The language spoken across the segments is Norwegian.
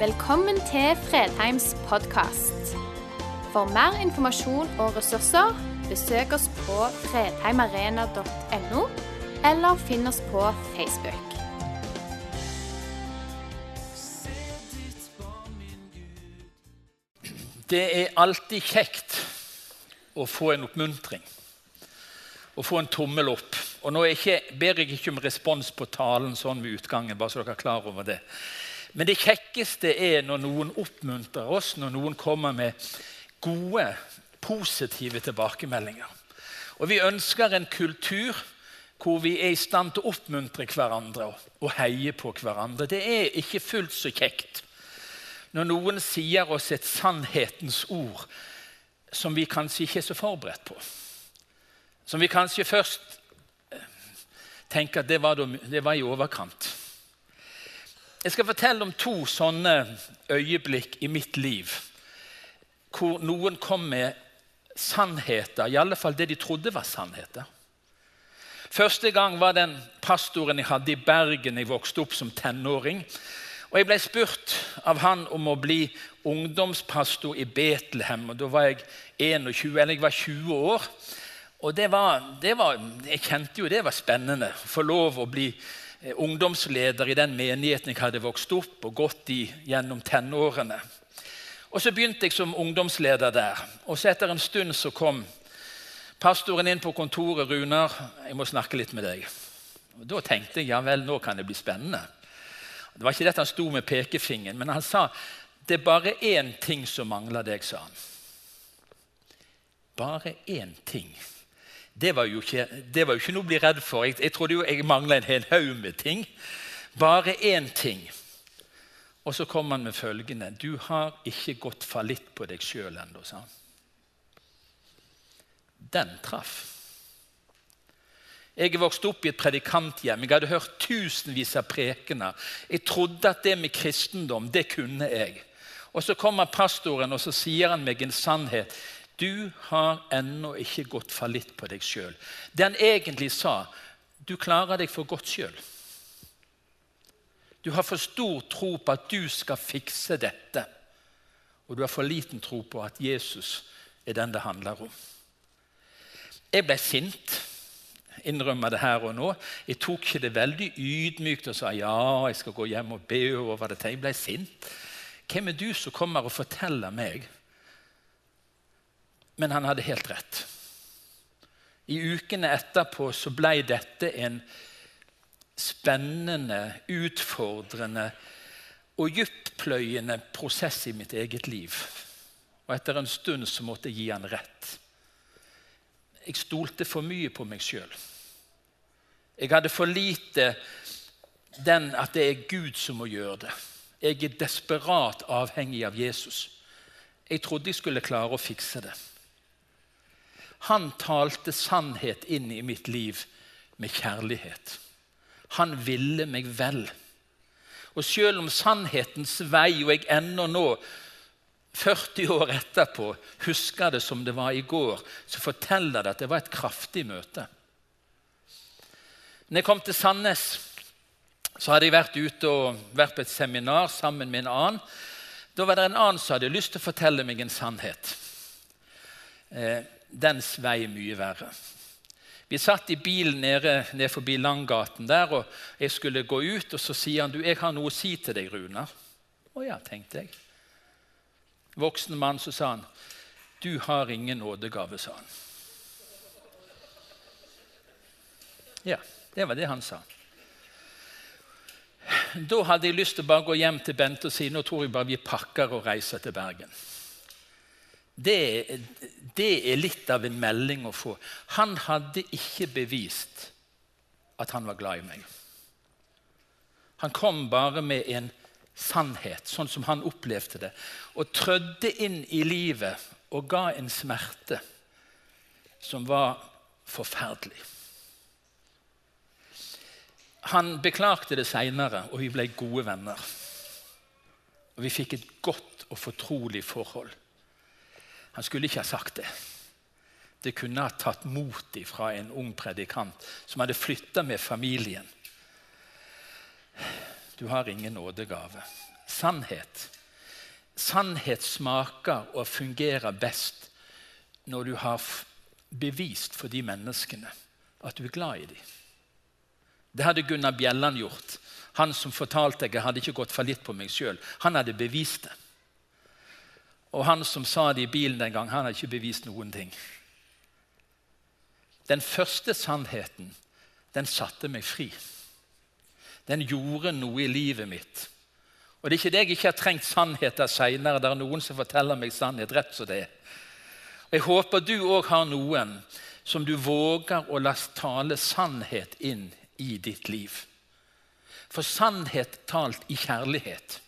Velkommen til Fredheims podkast. For mer informasjon og ressurser, besøk oss på fredheimarena.no, eller finn oss på Facebook. Det er alltid kjekt å få en oppmuntring. Å få en tommel opp. Og Nå ikke, ber jeg ikke om respons på talen sånn ved utgangen. bare så dere er klar over det. Men det kjekkeste er når noen oppmuntrer oss, når noen kommer med gode, positive tilbakemeldinger. Og Vi ønsker en kultur hvor vi er i stand til å oppmuntre hverandre og heie på hverandre. Det er ikke fullt så kjekt når noen sier oss et sannhetens ord som vi kanskje ikke er så forberedt på. Som vi kanskje først eh, tenker at det var, det var i overkant. Jeg skal fortelle om to sånne øyeblikk i mitt liv hvor noen kom med sannheter, i alle fall det de trodde var sannheter. Første gang var den pastoren jeg hadde i Bergen jeg vokste opp som tenåring. Og Jeg ble spurt av han om å bli ungdomspastor i Betlehem. og Da var jeg 21, eller jeg var 20 år. Og det var, det var, Jeg kjente jo det var spennende. Få lov å bli ungdomsleder i den menigheten jeg hadde vokst opp og gått i gjennom tenårene. Og Så begynte jeg som ungdomsleder der. Og så Etter en stund så kom pastoren inn på kontoret. 'Runar, jeg må snakke litt med deg.' Og Da tenkte jeg ja vel, nå kan det bli spennende. Det var ikke dette han sto med pekefingeren, men han sa det er bare én ting som mangler deg, sa han. Bare én ting. Det var, ikke, det var jo ikke, noe å bli redd for. Jeg, jeg trodde jo jeg mangla en hel haug med ting. Bare én ting. Og så kom han med følgende Du har ikke gått fallitt på deg sjøl ennå, sa han. Den traff. Jeg er vokst opp i et predikanthjem. Jeg hadde hørt tusenvis av prekener. Jeg trodde at det med kristendom, det kunne jeg. Og Så kommer pastoren og så sier han meg en sannhet. Du har ennå ikke gått fallitt på deg sjøl. Det han egentlig sa, du klarer deg for godt sjøl. Du har for stor tro på at du skal fikse dette. Og du har for liten tro på at Jesus er den det handler om. Jeg ble sint innrømme det her og nå. Jeg tok ikke det veldig ydmykt og sa ja, jeg skal gå hjem og be over dette. Jeg ble sint. Hvem er du som kommer og forteller meg? Men han hadde helt rett. I ukene etterpå så ble dette en spennende, utfordrende og dyptpløyende prosess i mitt eget liv. Og etter en stund så måtte jeg gi han rett. Jeg stolte for mye på meg sjøl. Jeg hadde for lite den at det er Gud som må gjøre det. Jeg er desperat avhengig av Jesus. Jeg trodde jeg skulle klare å fikse det. Han talte sannhet inn i mitt liv med kjærlighet. Han ville meg vel. Og selv om sannhetens vei, og jeg ennå nå, 40 år etterpå, husker det som det var i går, så forteller det at det var et kraftig møte. Når jeg kom til Sandnes, så hadde jeg vært ute og vært på et seminar sammen med en annen. Da var det en annen som hadde lyst til å fortelle meg en sannhet. Eh, den vei mye verre. Vi satt i bilen nede, nede forbi Langgaten der, og jeg skulle gå ut. og Så sier han du, 'Jeg har noe å si til deg, Runar'. Å ja, tenkte jeg. Voksen mann, så sa han, 'Du har ingen nådegave', sa han. Ja. Det var det han sa. Da hadde jeg lyst til å bare gå hjem til Bente og si nå tror jeg bare vi pakker og reiser til Bergen. Det, det er litt av en melding å få. Han hadde ikke bevist at han var glad i meg. Han kom bare med en sannhet, sånn som han opplevde det, og trødde inn i livet og ga en smerte som var forferdelig. Han beklagte det seinere, og vi ble gode venner. Og Vi fikk et godt og fortrolig forhold. Han skulle ikke ha sagt det. Det kunne ha tatt mot fra en ung predikant som hadde flytta med familien. Du har ingen nådegave. sannhet. Sannhet smaker og fungerer best når du har bevist for de menneskene at du er glad i dem. Det hadde Gunnar Bjelland gjort. Han som fortalte jeg, jeg hadde ikke gått fallitt på meg sjøl. Han hadde bevist det. Og han som sa det i bilen den gang, han har ikke bevist noen ting. Den første sannheten, den satte meg fri. Den gjorde noe i livet mitt. Og Det er ikke det jeg ikke har trengt sannheter seinere. Det er noen som forteller meg sannhet rett som det er. Og Jeg håper du òg har noen som du våger å la tale sannhet inn i ditt liv. For sannhet talt i kjærlighet,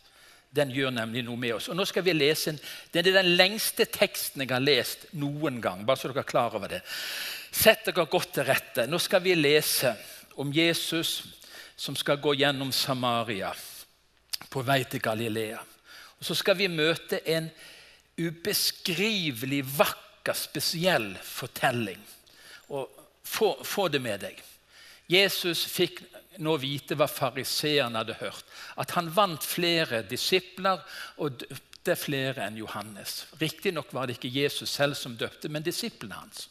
den gjør nemlig noe med oss. Og nå skal vi lese Det er den lengste teksten jeg har lest noen gang. bare så dere er klar over det. Sett dere godt til rette. Nå skal vi lese om Jesus som skal gå gjennom Samaria på vei til Galilea. Og Så skal vi møte en ubeskrivelig vakker, spesiell fortelling. Og få, få det med deg. Jesus fikk nå vite hva fariseerne hadde hørt. At han vant flere disipler og døpte flere enn Johannes. Riktignok var det ikke Jesus selv som døpte, men disiplene hans.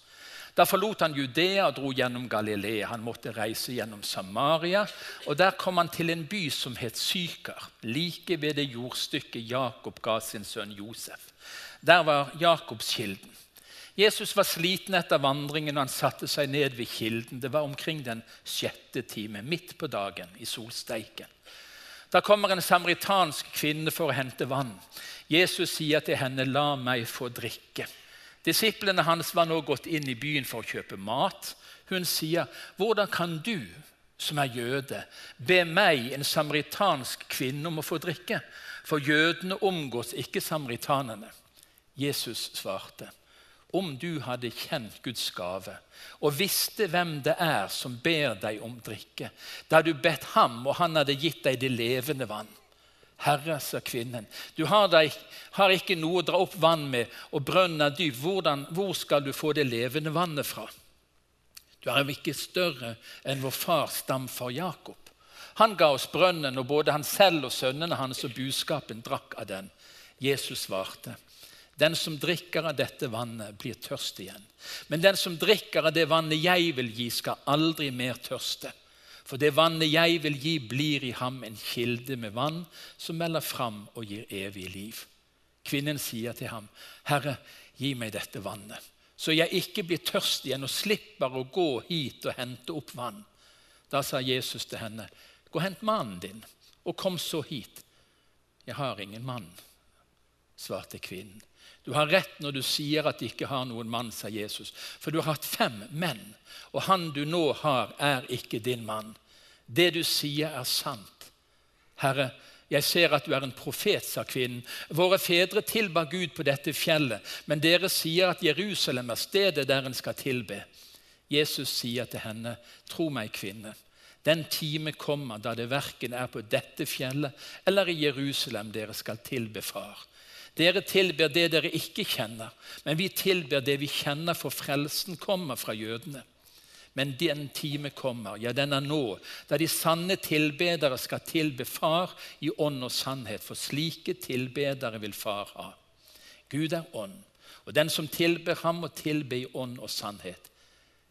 Da forlot han Judea og dro gjennom Galilea. Han måtte reise gjennom Samaria. og Der kom han til en by som het Syker, like ved det jordstykket Jakob ga sin sønn Josef. Der var Jakobskilden. Jesus var sliten etter vandringen og han satte seg ned ved kilden. Det var omkring den sjette time, midt på dagen, i solsteiken. Da kommer en samaritansk kvinne for å hente vann. Jesus sier til henne, 'La meg få drikke'. Disiplene hans var nå gått inn i byen for å kjøpe mat. Hun sier, 'Hvordan kan du, som er jøde, be meg, en samaritansk kvinne, om å få drikke?' For jødene omgås ikke samaritanene. Jesus svarte, 'Om du hadde kjent Guds gave og visste hvem det er som ber deg om drikke,' 'da du bedt ham, og han hadde gitt deg det levende vann.' Herre, sa kvinnen, du har, deg, har, ikke noe å dra opp vann med, og brønnen er dyp. Hvordan, hvor skal du få det levende vannet fra? Du er jo ikke større enn vår fars stamfar Jakob. Han ga oss brønnen, og både han selv og sønnene hans og buskapen drakk av den. Jesus svarte, den som drikker av dette vannet, blir tørst igjen. Men den som drikker av det vannet jeg vil gi, skal aldri mer tørste. For det vannet jeg vil gi, blir i ham en kilde med vann som melder fram og gir evig liv. Kvinnen sier til ham, 'Herre, gi meg dette vannet, så jeg ikke blir tørst igjen og slipper å gå hit og hente opp vann.' Da sa Jesus til henne, 'Gå og hent mannen din, og kom så hit.' 'Jeg har ingen mann', svarte kvinnen. 'Du har rett når du sier at du ikke har noen mann', sa Jesus, 'for du har hatt fem menn, og han du nå har, er ikke din mann.' Det du sier, er sant. Herre, jeg ser at du er en profet, sa kvinnen. Våre fedre tilba Gud på dette fjellet, men dere sier at Jerusalem er stedet der en skal tilbe. Jesus sier til henne, tro meg, kvinne. Den time kommer da det verken er på dette fjellet eller i Jerusalem dere skal tilbe Far. Dere tilber det dere ikke kjenner, men vi tilber det vi kjenner, for frelsen kommer fra jødene. Men den time kommer, ja, den er nå, da de sanne tilbedere skal tilbe Far i ånd og sannhet, for slike tilbedere vil Far ha. Gud er ånd, og den som tilber ham, må tilbe i ånd og sannhet.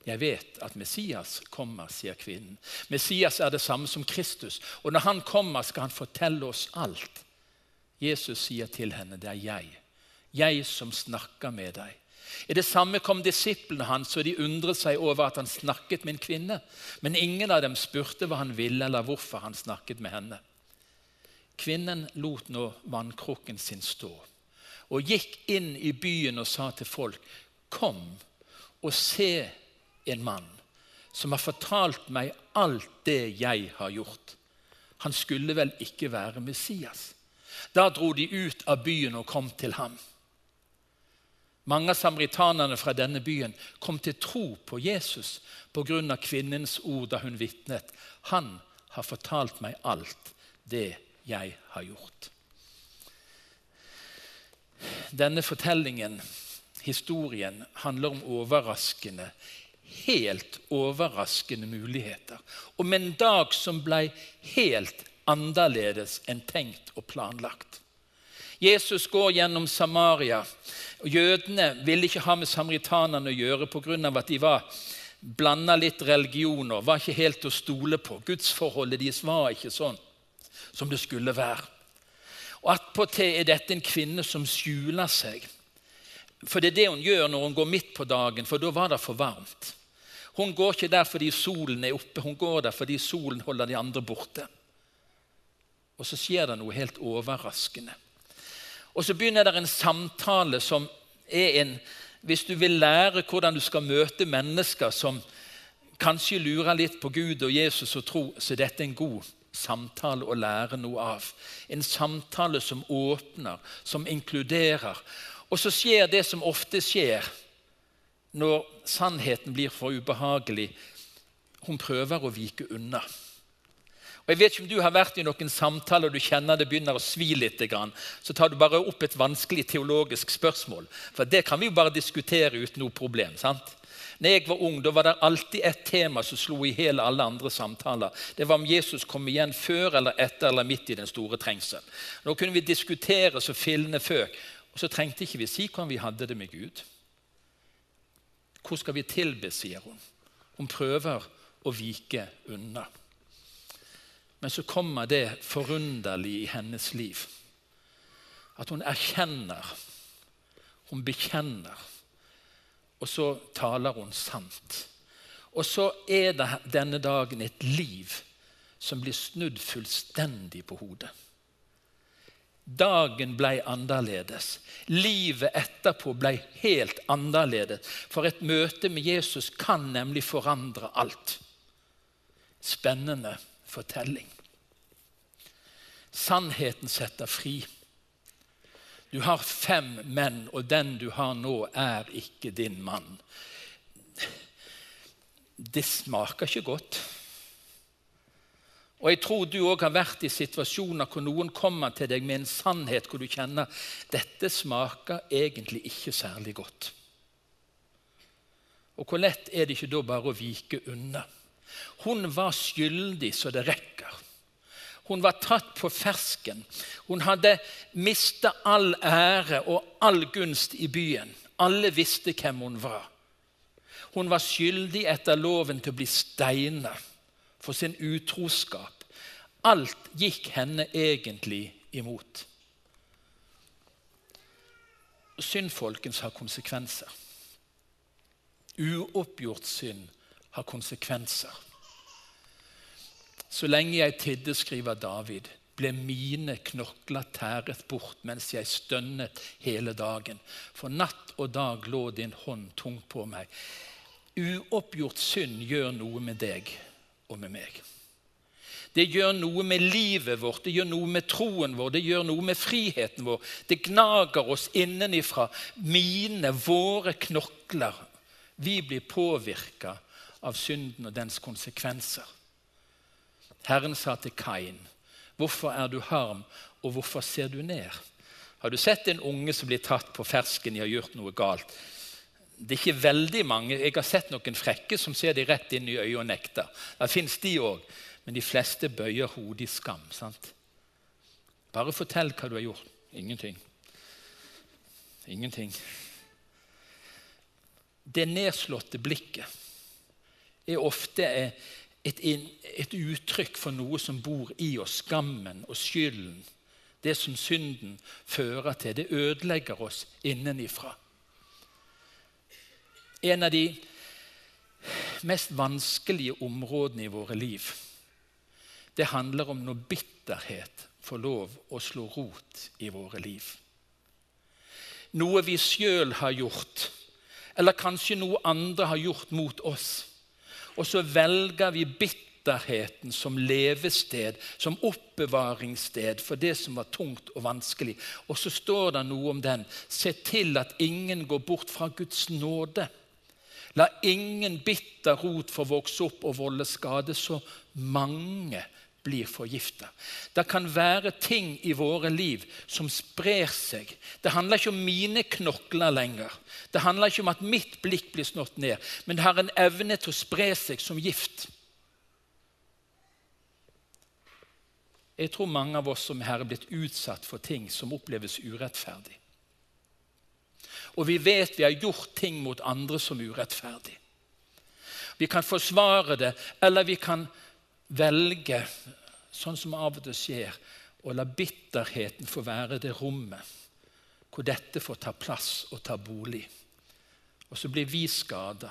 Jeg vet at Messias kommer, sier kvinnen. Messias er det samme som Kristus, og når han kommer, skal han fortelle oss alt. Jesus sier til henne, det er jeg, jeg som snakker med deg. I det samme kom disiplene hans, og de undret seg over at han snakket med en kvinne. Men ingen av dem spurte hva han ville, eller hvorfor han snakket med henne. Kvinnen lot nå vannkrukken sin stå og gikk inn i byen og sa til folk.: Kom og se en mann som har fortalt meg alt det jeg har gjort. Han skulle vel ikke være Messias? Da dro de ut av byen og kom til ham. Mange av samaritanerne fra denne byen kom til tro på Jesus pga. kvinnens ord da hun vitnet. Han har fortalt meg alt det jeg har gjort. Denne fortellingen, historien, handler om overraskende, helt overraskende muligheter. Om en dag som ble helt annerledes enn tenkt og planlagt. Jesus går gjennom Samaria. og Jødene ville ikke ha med samaritanene å gjøre pga. at de var blanda litt religioner, var ikke helt å stole på. Gudsforholdet deres var ikke sånn som det skulle være. Og Attpåtil er dette en kvinne som skjuler seg. For det er det hun gjør når hun går midt på dagen, for da var det for varmt. Hun går ikke der fordi solen er oppe, hun går der fordi solen holder de andre borte. Og så skjer det noe helt overraskende. Og så begynner det en samtale som er en Hvis du vil lære hvordan du skal møte mennesker som kanskje lurer litt på Gud og Jesus og tro, så er dette en god samtale å lære noe av. En samtale som åpner, som inkluderer. Og så skjer det som ofte skjer når sannheten blir for ubehagelig. Hun prøver å vike unna. Og jeg vet ikke om du har vært i noen samtaler og du kjenner det begynner å svi litt. Så tar du bare opp et vanskelig teologisk spørsmål. For det kan vi jo bare diskutere uten noe problem. sant? Når jeg var ung, da var det alltid et tema som slo i hele alle andre samtaler. Det var om Jesus kom igjen før eller etter eller midt i den store trengselen. Nå kunne vi diskutere så fillene føk, og så trengte ikke vi si hvordan vi hadde det med Gud. Hvor skal vi tilbe, sier hun. Hun prøver å vike unna. Men så kommer det forunderlige i hennes liv. At hun erkjenner, hun bekjenner, og så taler hun sant. Og så er det denne dagen et liv som blir snudd fullstendig på hodet. Dagen ble annerledes. Livet etterpå ble helt annerledes. For et møte med Jesus kan nemlig forandre alt. Spennende fortelling. Sannheten setter fri. Du har fem menn, og den du har nå, er ikke din mann. Det smaker ikke godt. Og Jeg tror du òg har vært i situasjoner hvor noen kommer til deg med en sannhet hvor du kjenner dette smaker egentlig ikke særlig godt. Og Hvor lett er det ikke da bare å vike unna? Hun var skyldig så det rekker. Hun var tatt på fersken. Hun hadde mista all ære og all gunst i byen. Alle visste hvem hun var. Hun var skyldig etter loven til å bli steinet for sin utroskap. Alt gikk henne egentlig imot. Synd, folkens, har konsekvenser. Uoppgjort synd har konsekvenser. Så lenge jeg tidde, skriver David, ble mine knokler tæret bort mens jeg stønnet hele dagen. For natt og dag lå din hånd tung på meg. Uoppgjort synd gjør noe med deg og med meg. Det gjør noe med livet vårt, det gjør noe med troen vår, det gjør noe med friheten vår. Det gnager oss innenifra. Mine, våre knokler. Vi blir påvirka av synden og dens konsekvenser. Herren sa til Kain, 'Hvorfor er du harm, og hvorfor ser du ned?' Har du sett en unge som blir tatt på fersken i å ha gjort noe galt? det er ikke veldig mange. Jeg har sett noen frekke som ser de rett inn i øyet og nekter. Det fins de òg. Men de fleste bøyer hodet i skam. sant? Bare fortell hva du har gjort. Ingenting. Ingenting. Det nedslåtte blikket er ofte et, et uttrykk for noe som bor i oss. Skammen og skylden. Det som synden fører til. Det ødelegger oss innenifra. En av de mest vanskelige områdene i våre liv det handler om når bitterhet får lov å slå rot i våre liv. Noe vi sjøl har gjort, eller kanskje noe andre har gjort mot oss. Og så velger vi bitterheten som levested, som oppbevaringssted for det som var tungt og vanskelig. Og så står det noe om den. Se til at ingen går bort fra Guds nåde. La ingen bitter rot få vokse opp og volde skade, så mange blir forgifta. Det kan være ting i våre liv som sprer seg. Det handler ikke om mine knokler lenger. Det handler ikke om at mitt blikk blir snått ned, men det har en evne til å spre seg som gift. Jeg tror mange av oss som her er blitt utsatt for ting som oppleves urettferdig. Og vi vet vi har gjort ting mot andre som urettferdig. Vi kan forsvare det, eller vi kan velge, sånn som av og til skjer, å la bitterheten få være det rommet hvor dette får ta plass og ta bolig. Og så blir vi skada,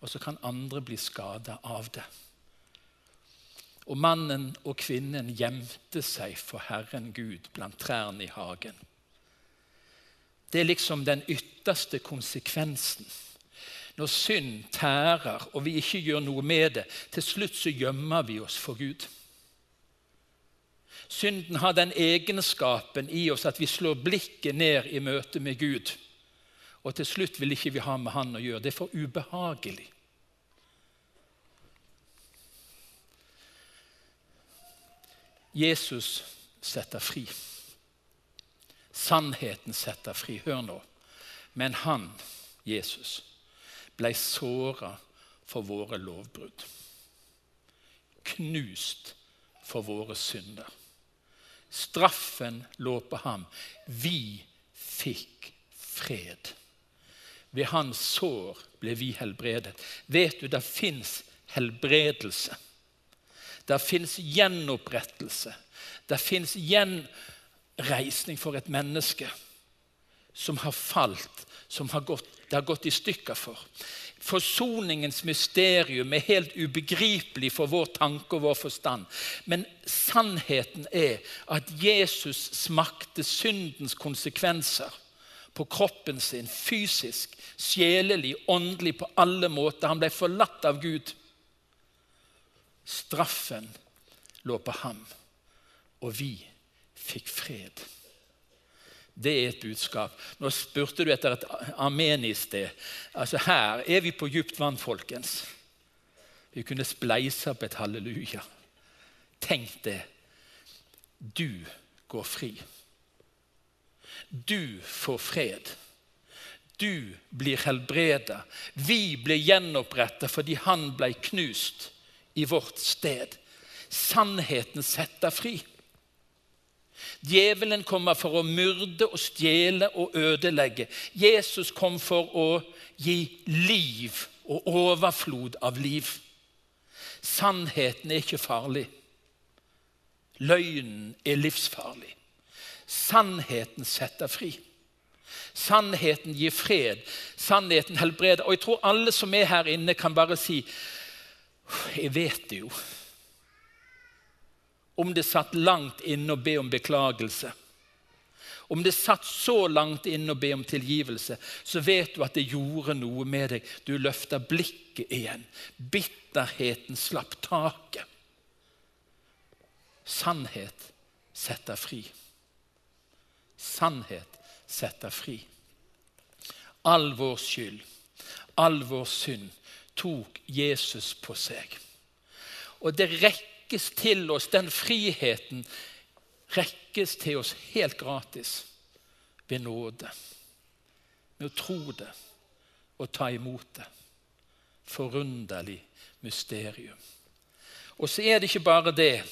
og så kan andre bli skada av det. Og mannen og kvinnen gjemte seg for Herren Gud blant trærne i hagen. Det er liksom den ytterste konsekvensen. Når synd tærer og vi ikke gjør noe med det, til slutt så gjemmer vi oss for Gud. Synden har den egenskapen i oss at vi slår blikket ned i møte med Gud. Og til slutt vil ikke vi ha med Han å gjøre. Det er for ubehagelig. Jesus setter fri. Sannheten setter fri. Hør nå. Men han, Jesus, ble såra for våre lovbrudd. Knust for våre synder. Straffen lå på ham. Vi fikk fred. Ved hans sår ble vi helbredet. Vet du, det fins helbredelse. Det fins gjenopprettelse. Det fins gjenreisning for et menneske som har falt, som har gått, det har gått i stykker for. Forsoningens mysterium er helt ubegripelig for vår tanke og vår forstand. Men sannheten er at Jesus smakte syndens konsekvenser på kroppen sin, fysisk, sjelelig, åndelig, på alle måter. Han ble forlatt av Gud. Straffen lå på ham, og vi fikk fred. Det er et budskap. Nå spurte du etter et amen i sted. Altså Her er vi på djupt vann, folkens. Vi kunne spleise på et halleluja. Tenk det. Du går fri. Du får fred. Du blir helbreda. Vi blir gjenoppretta fordi han ble knust i vårt sted. Sannheten setter fri. Djevelen kommer for å myrde og stjele og ødelegge. Jesus kom for å gi liv og overflod av liv. Sannheten er ikke farlig. Løgnen er livsfarlig. Sannheten setter fri. Sannheten gir fred. Sannheten helbreder. Og jeg tror alle som er her inne, kan bare si jeg vet det jo. Om det satt langt inne å be om beklagelse, om det satt så langt inne å be om tilgivelse, så vet du at det gjorde noe med deg. Du løfta blikket igjen. Bitterheten slapp taket. Sannhet setter fri. Sannhet setter fri. All vår skyld, all vår synd, tok Jesus på seg. Og det rekkes til oss, den friheten rekkes til oss helt gratis ved nåde. Med å tro det og ta imot det. Forunderlig mysterium. Og så er det ikke bare det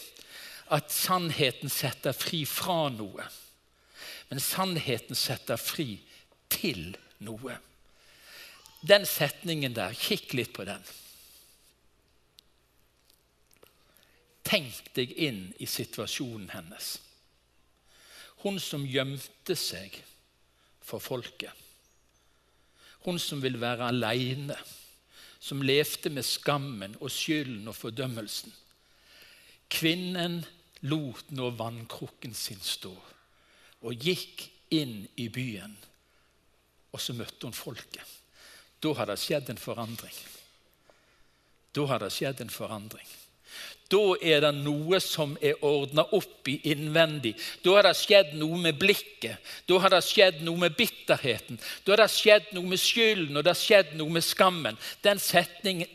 at sannheten setter fri fra noe. Men sannheten setter fri til noe. Den setningen der, kikk litt på den. Tenk deg inn i situasjonen hennes. Hun som gjemte seg for folket. Hun som vil være aleine, som levde med skammen og skylden og fordømmelsen. Kvinnen lot nå vannkrukken sin stå og gikk inn i byen. Og så møtte hun folket. Da har det skjedd en forandring. Da har det skjedd en forandring. Da er det noe som er ordna opp i innvendig. Da har det skjedd noe med blikket. Da har det skjedd noe med bitterheten. Da har det skjedd noe med skylden og det har skjedd noe med skammen. Den setningen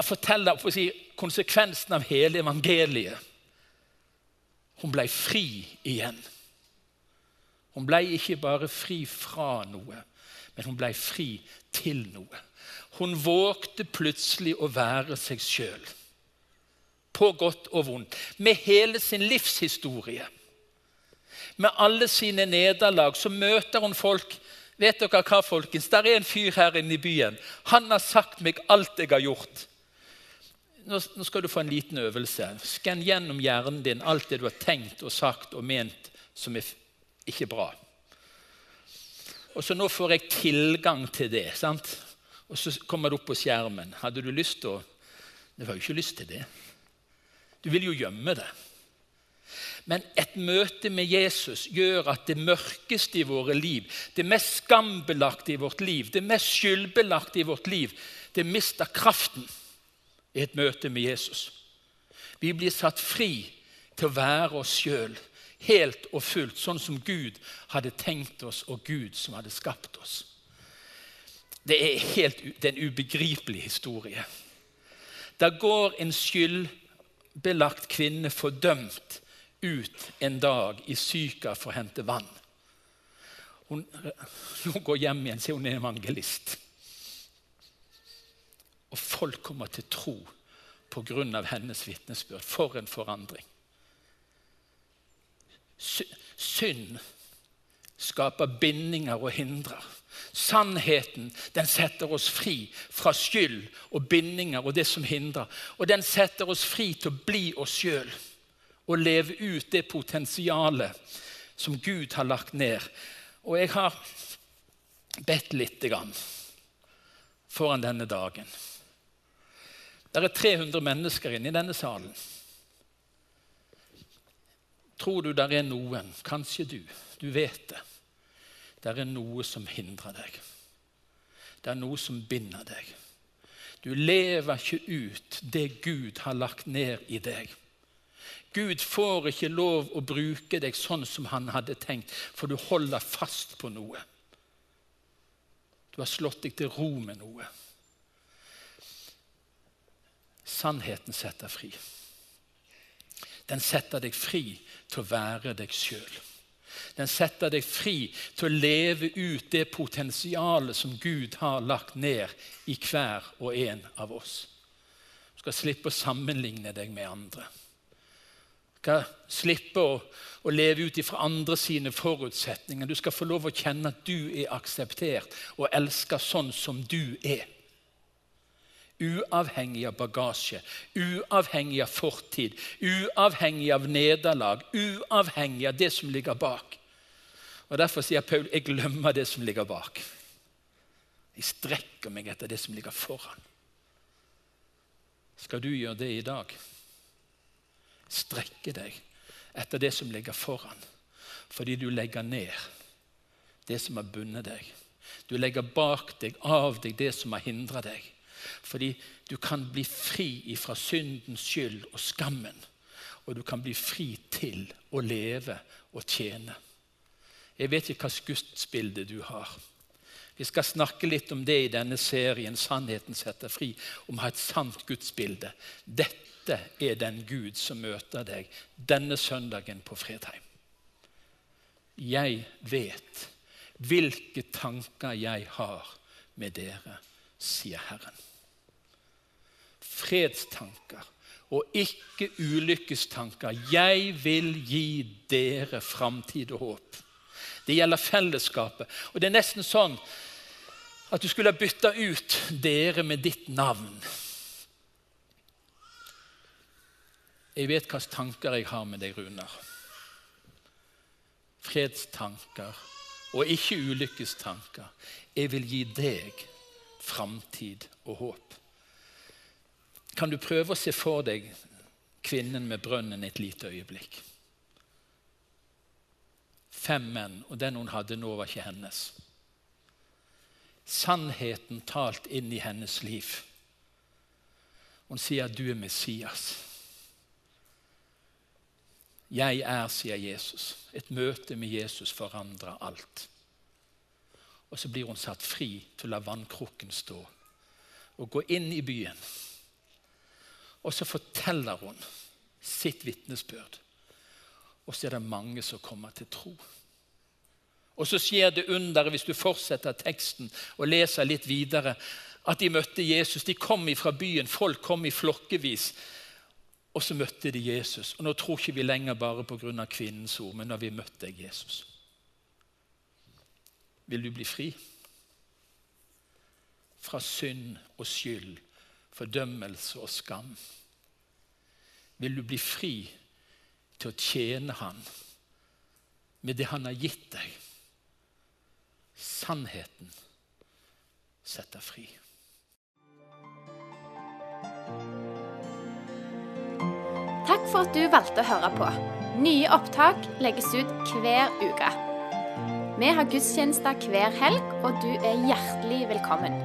forteller si, konsekvensen av hele evangeliet. Hun ble fri igjen. Hun ble ikke bare fri fra noe, men hun ble fri til noe. Hun vågte plutselig å være seg sjøl. På godt og vondt. med hele sin livshistorie. Med alle sine nederlag så møter hun folk. Vet dere hva, folkens? Der er en fyr her inne i byen. Han har sagt meg alt jeg har gjort. Nå skal du få en liten øvelse. Skann gjennom hjernen din alt det du har tenkt og sagt og ment som er ikke bra. Og så nå får jeg tilgang til det. sant? Og så kommer det opp på skjermen. Hadde du lyst til å Du har jo ikke lyst til det. Du vil jo gjemme det. Men et møte med Jesus gjør at det mørkeste i våre liv, det mest skambelagte i vårt liv, det mest skyldbelagte i vårt liv, det mister kraften i et møte med Jesus. Vi blir satt fri til å være oss sjøl helt og fullt, sånn som Gud hadde tenkt oss, og Gud som hadde skapt oss. Det er, helt, det er en ubegripelig historie. Da går en skyldbelagt kvinne fordømt ut en dag i Syka for å hente vann. Hun, hun går hjem igjen, sier hun er evangelist. Og folk kommer til tro pga. hennes vitnesbyrd. For en forandring. Synd skaper bindinger og hindrer. Sannheten den setter oss fri fra skyld og bindinger og det som hindrer. Og den setter oss fri til å bli oss sjøl og leve ut det potensialet som Gud har lagt ned. Og jeg har bedt lite grann foran denne dagen. Det er 300 mennesker inne i denne salen. Tror du der er noen, kanskje du, du vet det, der er noe som hindrer deg. Det er noe som binder deg. Du lever ikke ut det Gud har lagt ned i deg. Gud får ikke lov å bruke deg sånn som han hadde tenkt, for du holder fast på noe. Du har slått deg til ro med noe. Sannheten setter fri. Den setter deg fri til å være deg sjøl. Den setter deg fri til å leve ut det potensialet som Gud har lagt ned i hver og en av oss. Du skal slippe å sammenligne deg med andre. Du skal slippe å, å leve ut ifra andre sine forutsetninger. Du skal få lov å kjenne at du er akseptert og elska sånn som du er. Uavhengig av bagasje, uavhengig av fortid, uavhengig av nederlag, uavhengig av det som ligger bak. Og Derfor sier Paul jeg glemmer det som ligger bak. Jeg strekker meg etter det som ligger foran. Skal du gjøre det i dag? Strekke deg etter det som ligger foran, fordi du legger ned det som har bundet deg. Du legger bak deg, av deg, det som har hindra deg. Fordi du kan bli fri fra syndens skyld og skammen. Og du kan bli fri til å leve og tjene. Jeg vet ikke hvilket gudsbilde du har. Vi skal snakke litt om det i denne serien 'Sannheten setter fri', om å ha et sant gudsbilde. Dette er den Gud som møter deg denne søndagen på Fredheim. Jeg vet hvilke tanker jeg har med dere, sier Herren fredstanker og ikke ulykkestanker. Jeg vil gi dere framtid og håp. Det gjelder fellesskapet. Og Det er nesten sånn at du skulle ha bytta ut 'dere' med ditt navn. Jeg vet hvilke tanker jeg har med deg, Runar. Fredstanker og ikke ulykkestanker. Jeg vil gi deg framtid og håp. Kan du prøve å se for deg kvinnen med brønnen et lite øyeblikk? Fem menn, og den hun hadde nå, var ikke hennes. Sannheten talt inn i hennes liv. Hun sier at du er Messias. Jeg er, sier Jesus. Et møte med Jesus forandrer alt. Og så blir hun satt fri til å la vannkrukken stå og gå inn i byen og så forteller hun sitt vitnesbyrd. Og så er det mange som kommer til tro. Og så skjer det underet, hvis du fortsetter teksten og leser litt videre, at de møtte Jesus. De kom fra byen, folk kom i flokkevis. Og så møtte de Jesus. Og nå tror ikke vi lenger bare pga. kvinnens ord, men når vi møtte Jesus. Vil du bli fri? Fra synd og skyld, fordømmelse og skam. Vil du bli fri til å tjene Han med det Han har gitt deg? Sannheten setter fri. Takk for at du valgte å høre på. Nye opptak legges ut hver uke. Vi har gudstjenester hver helg, og du er hjertelig velkommen.